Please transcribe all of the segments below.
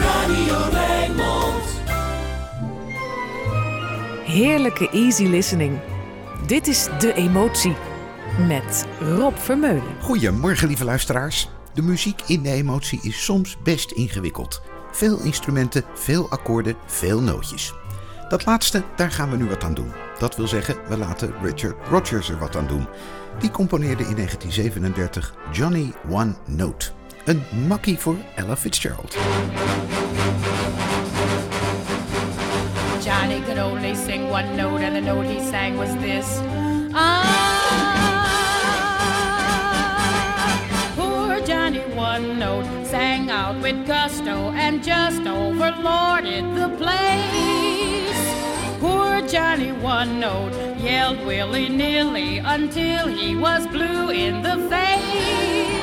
Radio. Heerlijke easy listening. Dit is De Emotie met Rob Vermeulen. Goedemorgen, lieve luisteraars. De muziek in de emotie is soms best ingewikkeld. Veel instrumenten, veel akkoorden, veel nootjes. Dat laatste, daar gaan we nu wat aan doen. Dat wil zeggen, we laten Richard Rodgers er wat aan doen. Die componeerde in 1937 Johnny One Note. Een makkie voor Ella Fitzgerald. Johnny could only sing one note, and the note he sang was this. Ah, poor Johnny one note sang out with gusto and just overlorded the place. Poor Johnny one note yelled willy nilly until he was blue in the face.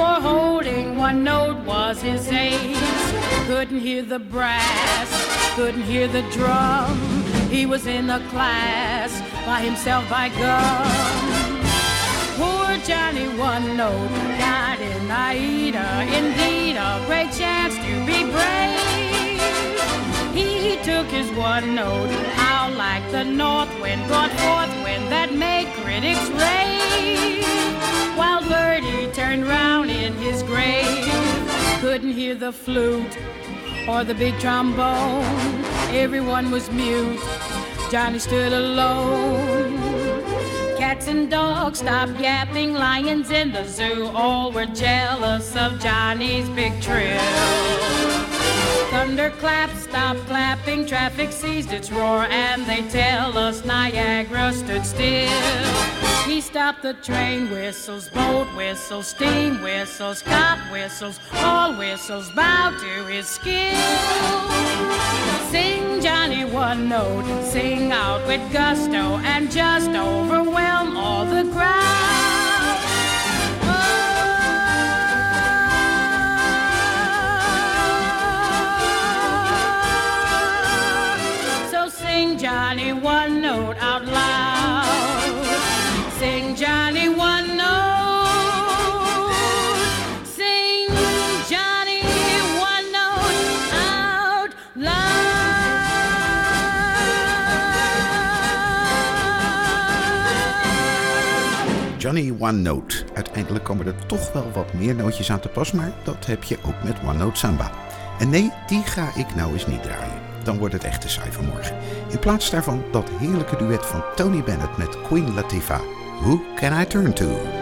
For holding one note was his ace. Couldn't hear the brass, couldn't hear the drum. He was in the class by himself by gum. Poor Johnny one note got in Aida. Indeed, a great chance to be brave. He took his one note out like the north wind brought forth wind that made critics rave. While Verdi turned round his grave, couldn't hear the flute or the big trombone. Everyone was mute. Johnny stood alone. Cats and dogs stopped yapping, lions in the zoo all were jealous of Johnny's big trill. Thunderclaps stopped clapping, traffic ceased its roar, and they tell us Niagara stood still. He stopped the train whistles, boat whistles, steam whistles, cop whistles, all whistles bow to his skill. Sing Johnny one note, sing out with gusto, and just overwhelm all the crowd. Johnny one note out loud. Sing Johnny one note. Sing Johnny one note out loud. Johnny One Note. Uiteindelijk komen er toch wel wat meer nootjes aan te pas, maar dat heb je ook met One Note Samba. En nee, die ga ik nou eens niet draaien. Dan wordt het echt saai vanmorgen. In plaats daarvan dat heerlijke duet van Tony Bennett met Queen Latifah. Who can I turn to?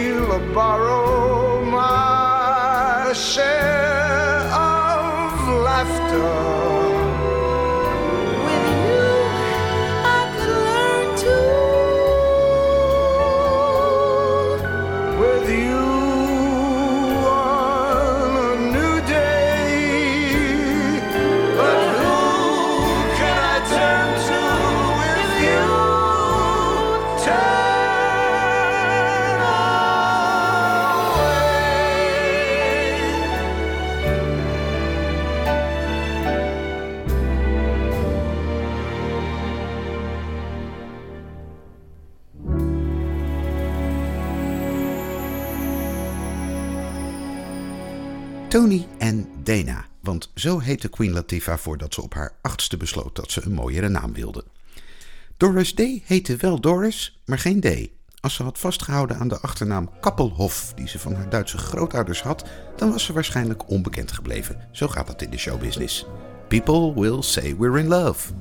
Steal, or borrow my share of laughter. Tony en Dana, want zo heette Queen Latifah voordat ze op haar achtste besloot dat ze een mooiere naam wilde. Doris Day heette wel Doris, maar geen Day. Als ze had vastgehouden aan de achternaam Kappelhof, die ze van haar Duitse grootouders had, dan was ze waarschijnlijk onbekend gebleven. Zo gaat dat in de showbusiness. People will say we're in love.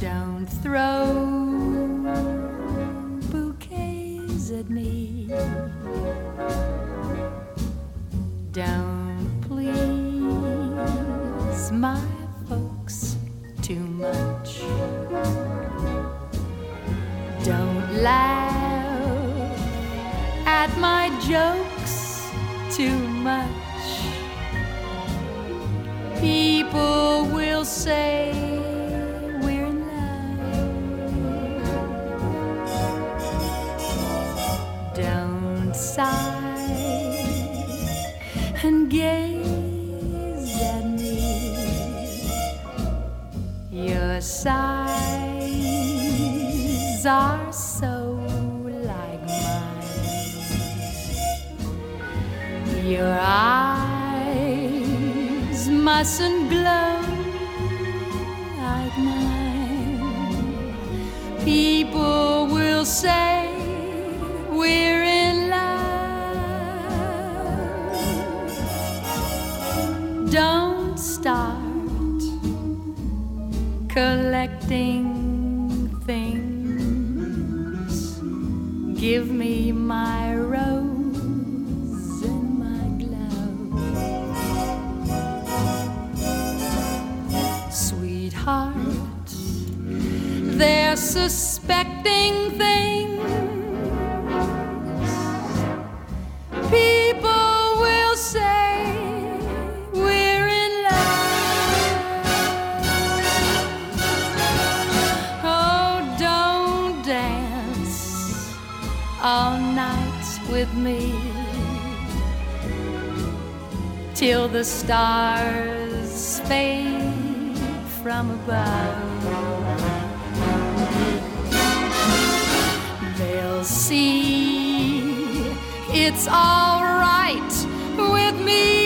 Don't throw bouquets at me. Don't my folks too much. Don't laugh at my jokes too much. People will say we're in love. Don't sigh and gaze Sighs are so like mine. Your eyes mustn't glow like mine. People will say collecting things. Give me my rose and my glove. Sweetheart, they're suspecting things. Till the stars fade from above. They'll see it's all right with me.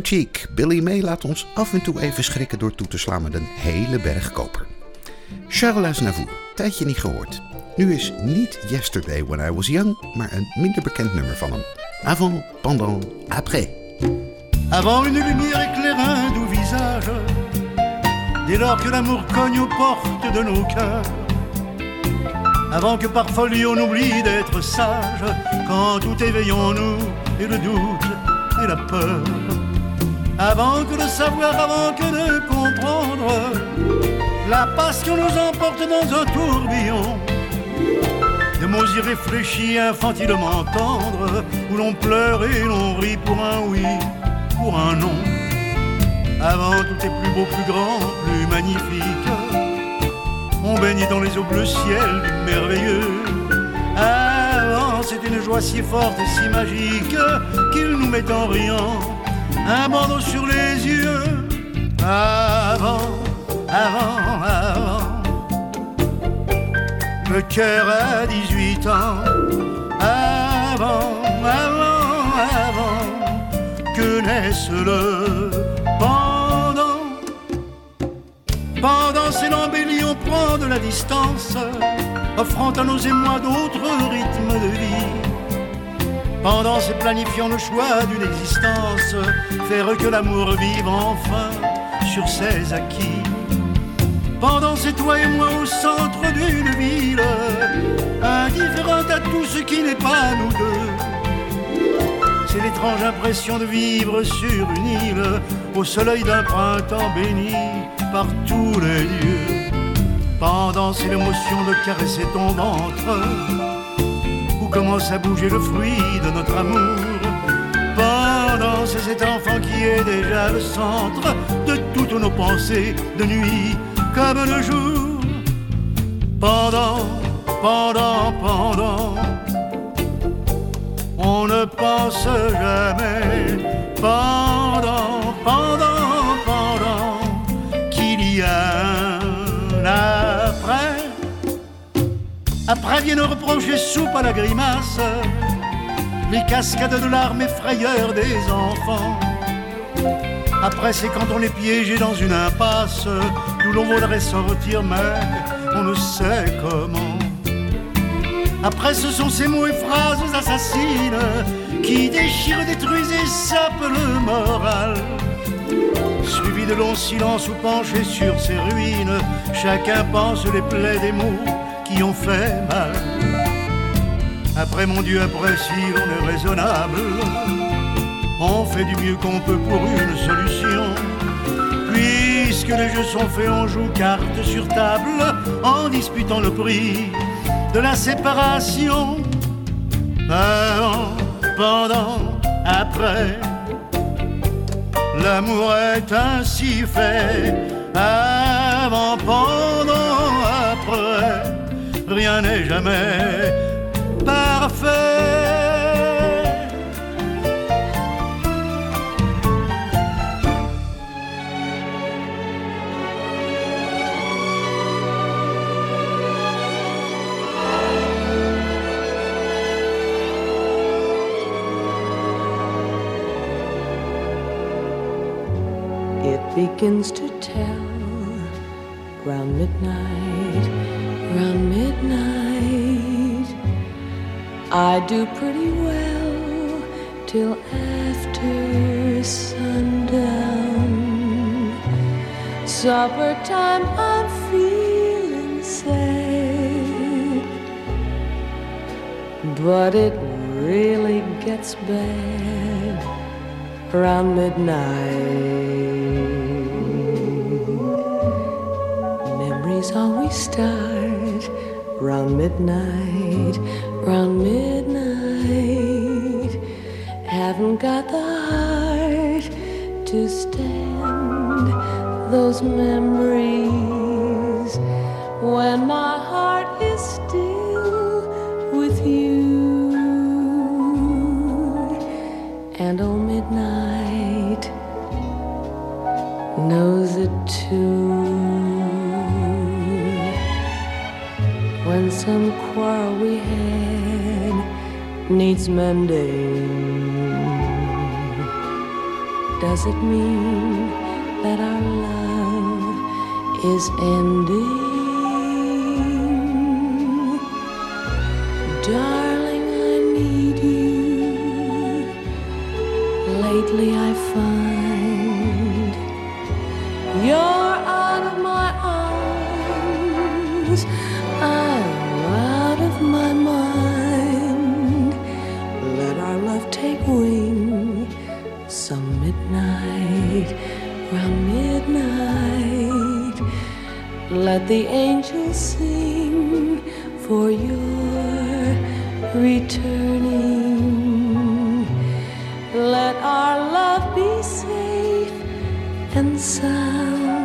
To. Billy May laat ons af en toe even schrikken door toe te slaan met een hele berg koper. Charles Aznavour, tijdje niet gehoord. Nu is niet Yesterday When I Was Young, maar een minder bekend nummer van hem. Avant, pendant, après. Avant une lumière éclaire un doux visage, dès lors que l'amour cogne aux portes de nos cœurs. Avant que par folie on oublie d'être sage, quand tout éveille en nous et le doute et la peur. Avant que de savoir, avant que de comprendre, la passion nous emporte dans un tourbillon de mots irréfléchis, infantilement tendres, où l'on pleure et l'on rit pour un oui, pour un non. Avant tout est plus beau, plus grand, plus magnifique. On baigne dans les eaux bleu ciel du merveilleux. Avant, c'est une joie si forte et si magique qu'il nous met en riant un bandeau sur les yeux. Avant, avant, avant. Le cœur a 18 ans. Avant, avant, avant que naisse le pendant. Pendant ces l'embellie, on prend de la distance, offrant à nos émois d'autres rythmes de vie. Pendant ces planifiant le choix d'une existence, faire que l'amour vive enfin sur ses acquis. Pendant c'est toi et moi au centre d'une ville, indifférente à tout ce qui n'est pas nous deux. C'est l'étrange impression de vivre sur une île, au soleil d'un printemps béni par tous les dieux. Pendant c'est l'émotion de caresser ton ventre, commence à bouger le fruit de notre amour. Pendant c'est cet enfant qui est déjà le centre de toutes nos pensées de nuit comme le jour. Pendant, pendant, pendant, on ne pense jamais. Pendant, pendant, pendant, qu'il y a un. Après viennent reprocher soupe à la grimace, les cascades de larmes effrayeurs des enfants. Après, c'est quand on est piégé dans une impasse d'où l'on voudrait sortir, mais on ne sait comment. Après, ce sont ces mots et phrases assassines qui déchirent, détruisent et sapent le moral. Suivi de longs silences ou penchés sur ces ruines, chacun pense les plaies des mots qui ont fait mal. Après, mon Dieu, après, si l'on est raisonnable, on fait du mieux qu'on peut pour une solution. Puisque les jeux sont faits, on joue carte sur table en disputant le prix de la séparation. Avant, pendant, après, l'amour est ainsi fait. Avant, pendant, après, rien n'est jamais parfait. It begins to tell round midnight, round midnight. I do pretty well till after sundown. Supper time, I'm feeling sad, but it really gets bad around midnight. Memories always start round midnight, round midnight. Haven't got the heart to stand those memories When some quarrel we had needs mending, Does it mean that our love is ending? Darling, I need you. Lately I find Let the angels sing for your returning. Let our love be safe and sound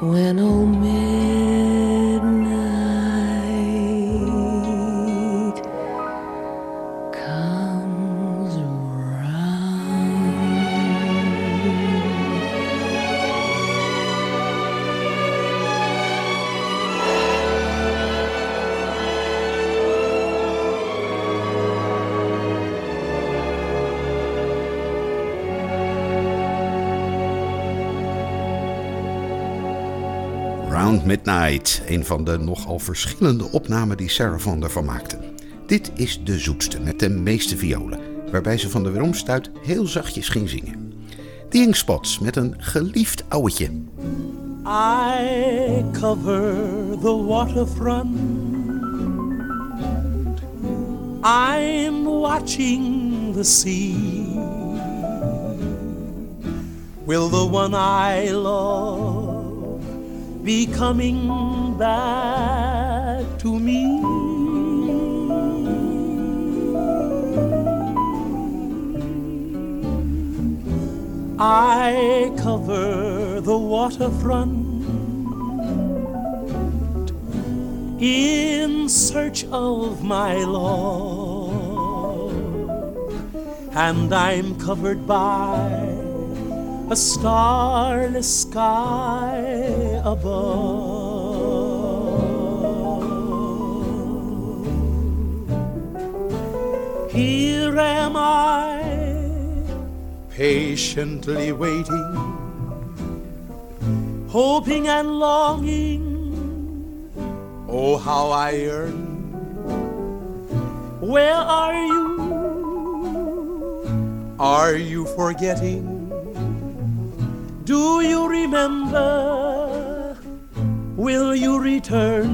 when old midnight Round Midnight, een van de nogal verschillende opnamen die Sarah Vaughan ervan maakte. Dit is de zoetste met de meeste violen, waarbij ze van de weeromstuit heel zachtjes ging zingen. The Ink Spots met een geliefd ouwtje. I cover the waterfront. I'm watching the sea. Will the one I love be coming back to me? I cover the waterfront in search of my love, and I'm covered by a starless sky above. Here am I patiently waiting, hoping and longing. Oh, how I yearn. Where are you? Are you forgetting? Do you remember? Will you return?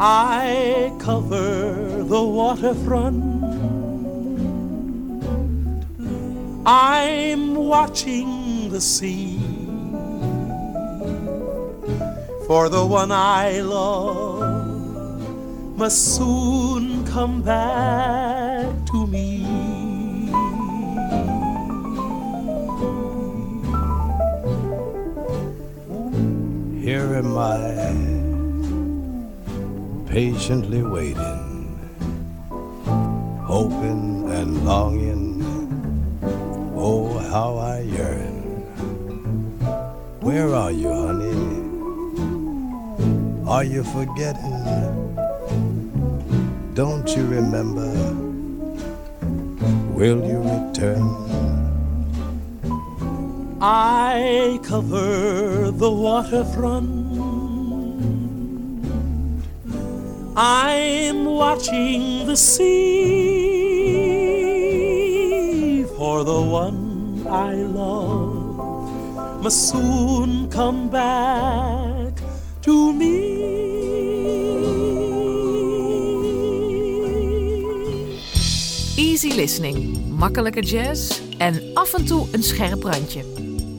I cover the waterfront. I'm watching the sea for the one I love must soon come back to me. Here am I, patiently waiting, hoping and longing. Oh, how I yearn. Where are you, honey? Are you forgetting? Don't you remember? Will you return? I cover the waterfront. I'm watching the sea for the one I love must soon come back to me. Easy listening, makkelijke jazz en af en toe een scherp randje.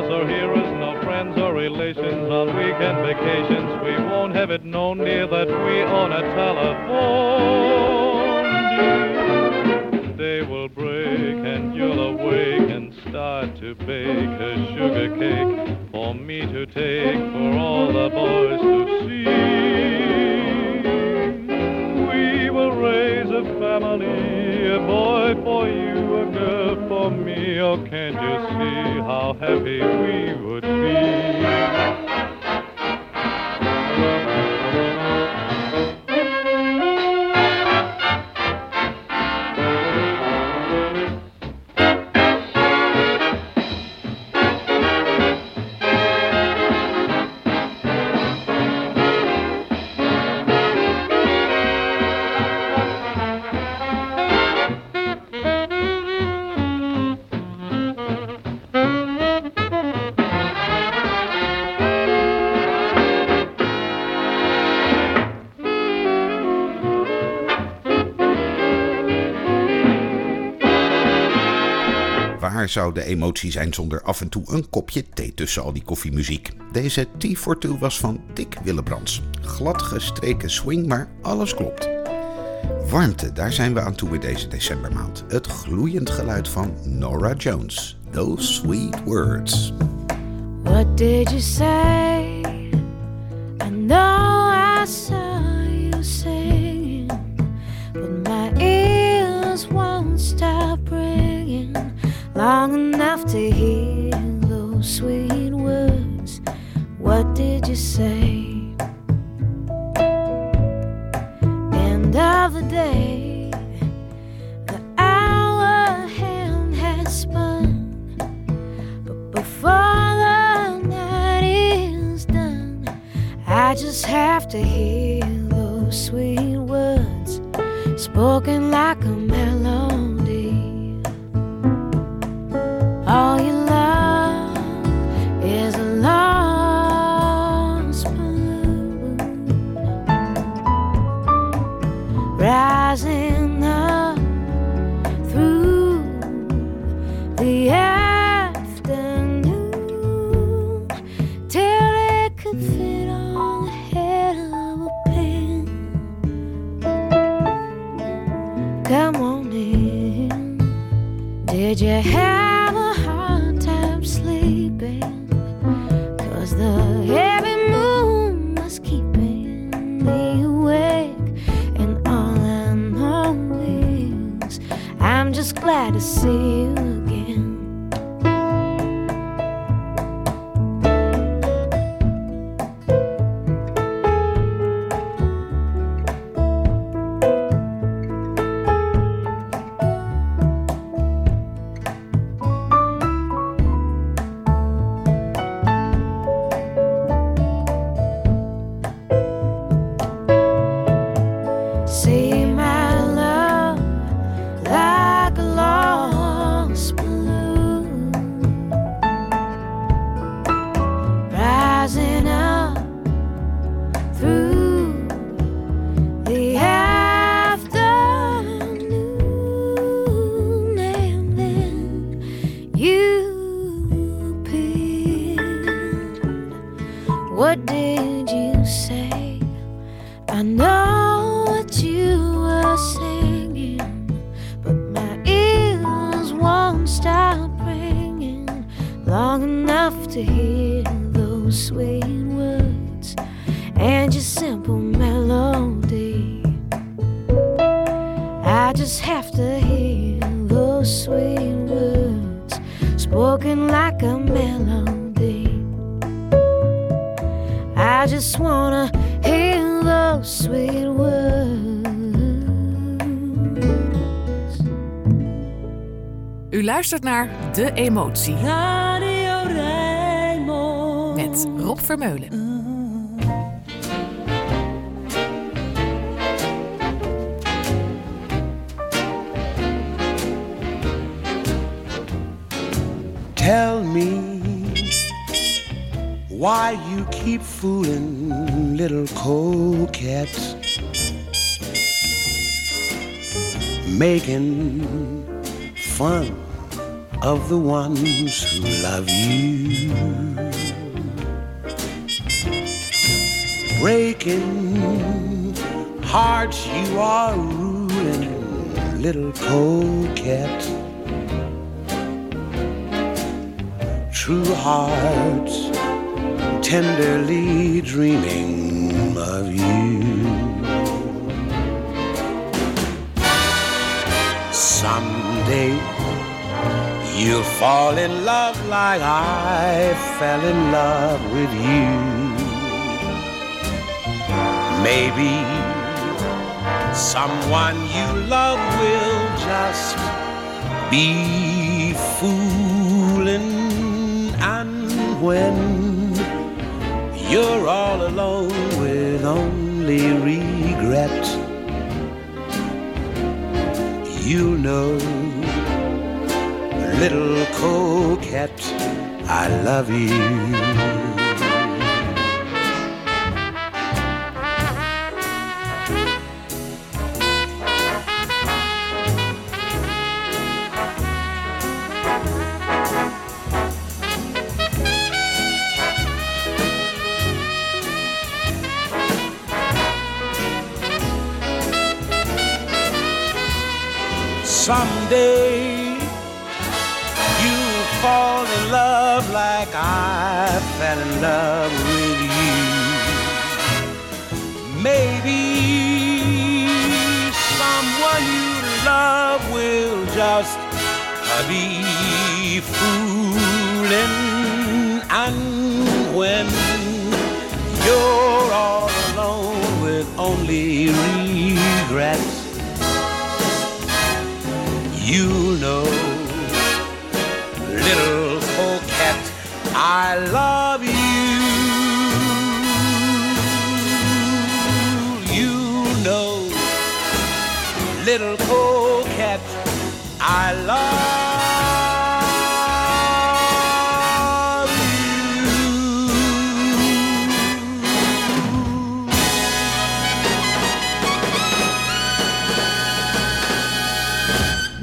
pals or us, no friends or relations. On weekend vacations, we won't have it known dear that we own a telephone. They Day will break and you'll awake and start to bake a sugar cake. Zou de emotie zijn zonder af en toe een kopje thee tussen al die koffiemuziek? Deze Tea for Two was van Dick Willebrands. Glad gestreken swing, maar alles klopt. Warmte, daar zijn we aan toe in deze decembermaand. Het gloeiend geluid van Nora Jones. Those sweet words. What did you say? Long enough to glad to see spoken like a melody. I just wanna hear those sweet words. U luistert naar De Emotie Radio Rijnmond. met Rob Vermeulen. Tell me why you keep fooling little coquettes, making fun of the ones who love you. breaking hearts you are ruling, little coquette. True hearts tenderly dreaming of you. Someday you'll fall in love like I fell in love with you. Maybe someone you love will just be fooling, when you're all alone with only regret, you know, little coquette, I love you. Fell in love little coquette, I love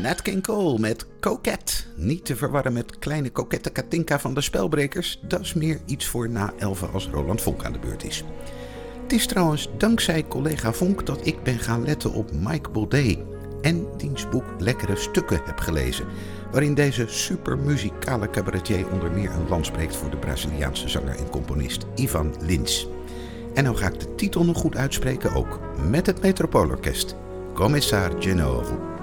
Nat King Cole met Coquette. Niet te verwarren met kleine kokette Katinka van de Spelbrekers. Dat is meer iets voor na 11 als Roland Vonk aan de beurt is. Het is trouwens dankzij collega Vonk dat ik ben gaan letten op Mike Baudet. En diens boek Lekkere Stukken heb gelezen. Waarin deze supermuzikale cabaretier onder meer een land spreekt voor de Braziliaanse zanger en componist Ivan Lins. En nou ga ik de titel nog goed uitspreken ook. Met het Metropoolorkest. Commissar Genovo.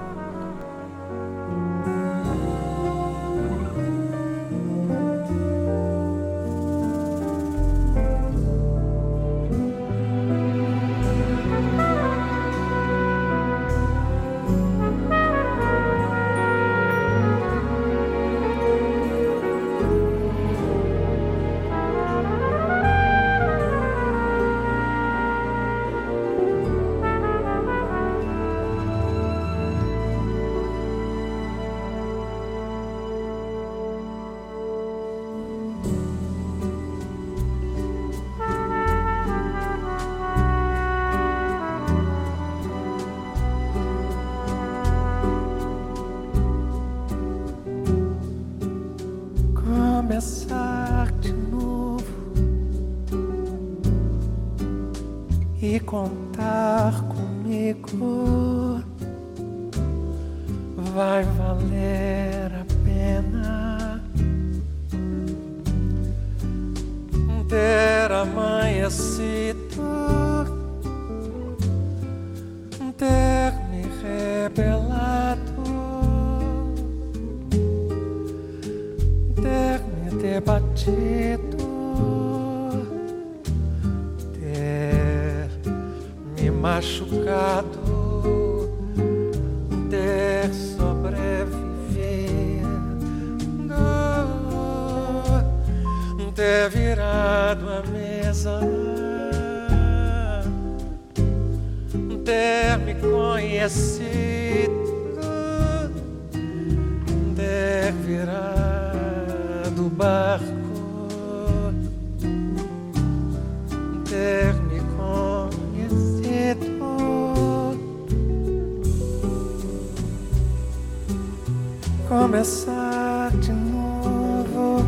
Começar de novo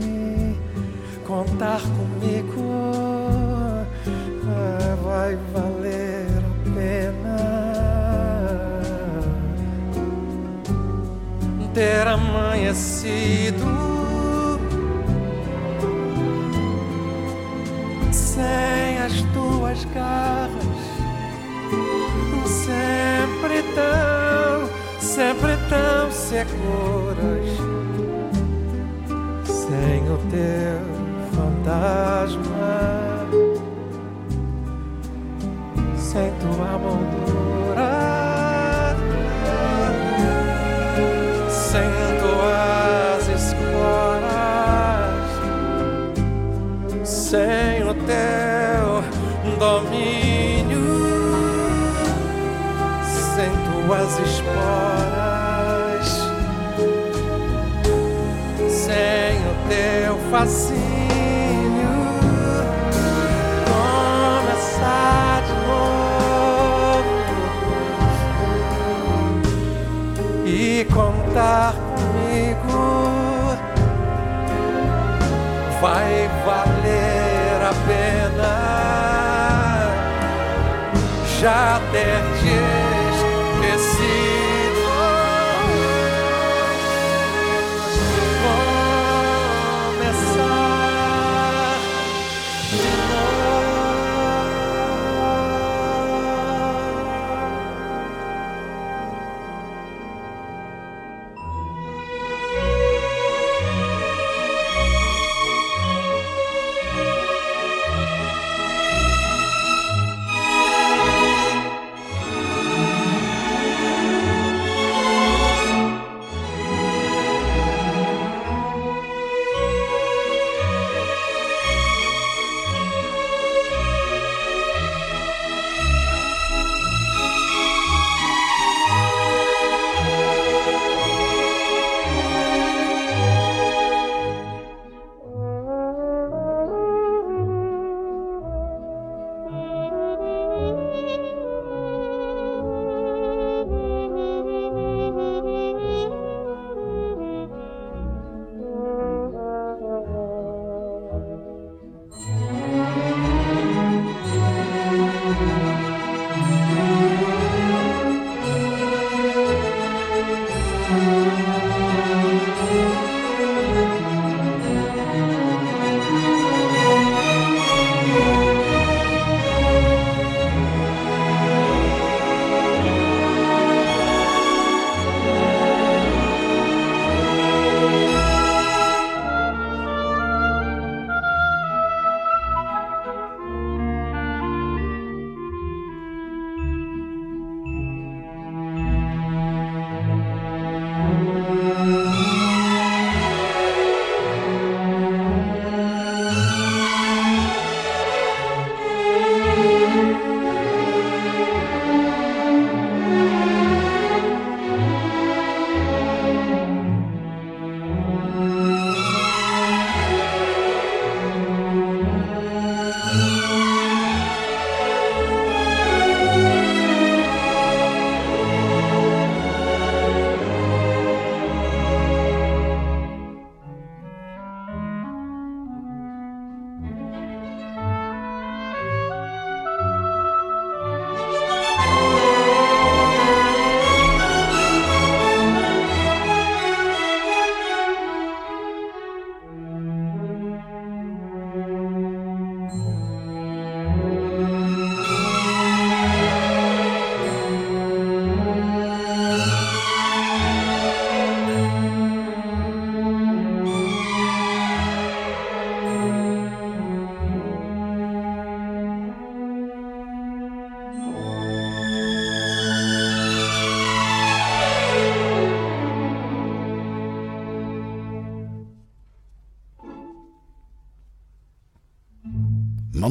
e contar comigo. Vai valer a pena ter amanhecido sem as tuas garras, sempre tão, sempre tão seguras, sem o teu fantasma, sem tua moldura, sem tuas esporas, sem o teu domínio, sem tuas esporas, teu fascínio, começar de novo. E contar comigo. Vai valer a pena. Já ter te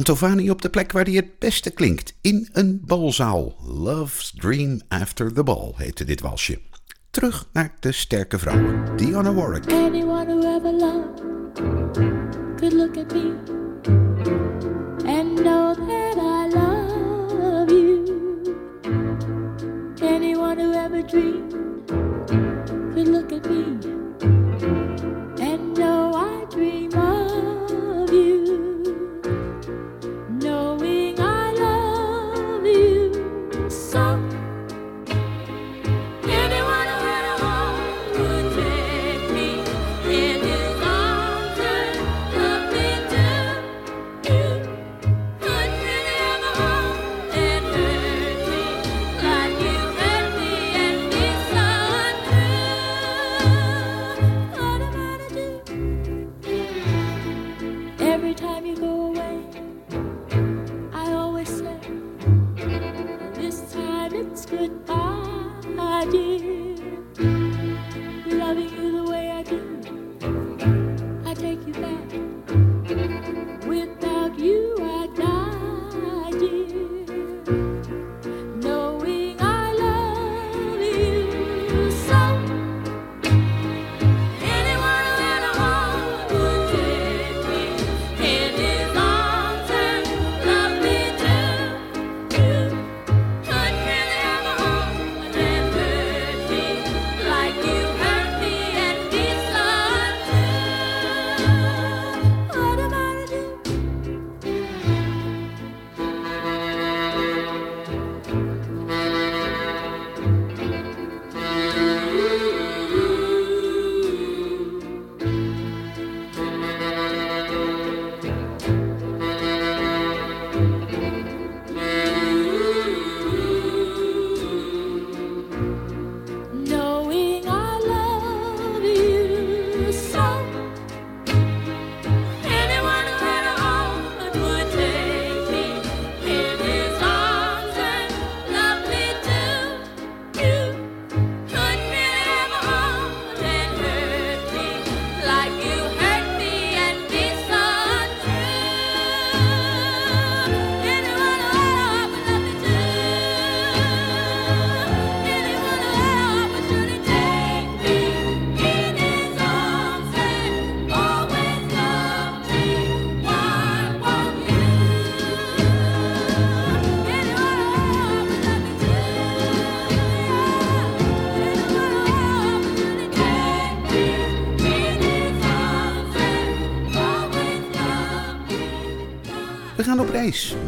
Mantovani op de plek waar hij het beste klinkt, in een balzaal. Love's Dream After the Ball heette dit walsje. Terug naar de sterke vrouwen, Dionne Warwick. Anyone who ever loved could look at me and know that I love you. Anyone who ever dreamed could look at me every time you go away. I always say, this time it's goodbye.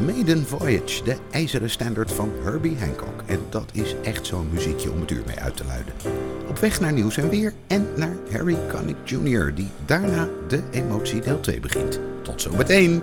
Maiden Voyage, de ijzeren standaard van Herbie Hancock. En dat is echt zo'n muziekje om het uur mee uit te luiden. Op weg naar nieuws en weer en naar Harry Connick Jr., die daarna de emotie deel 2 begint. Tot zometeen!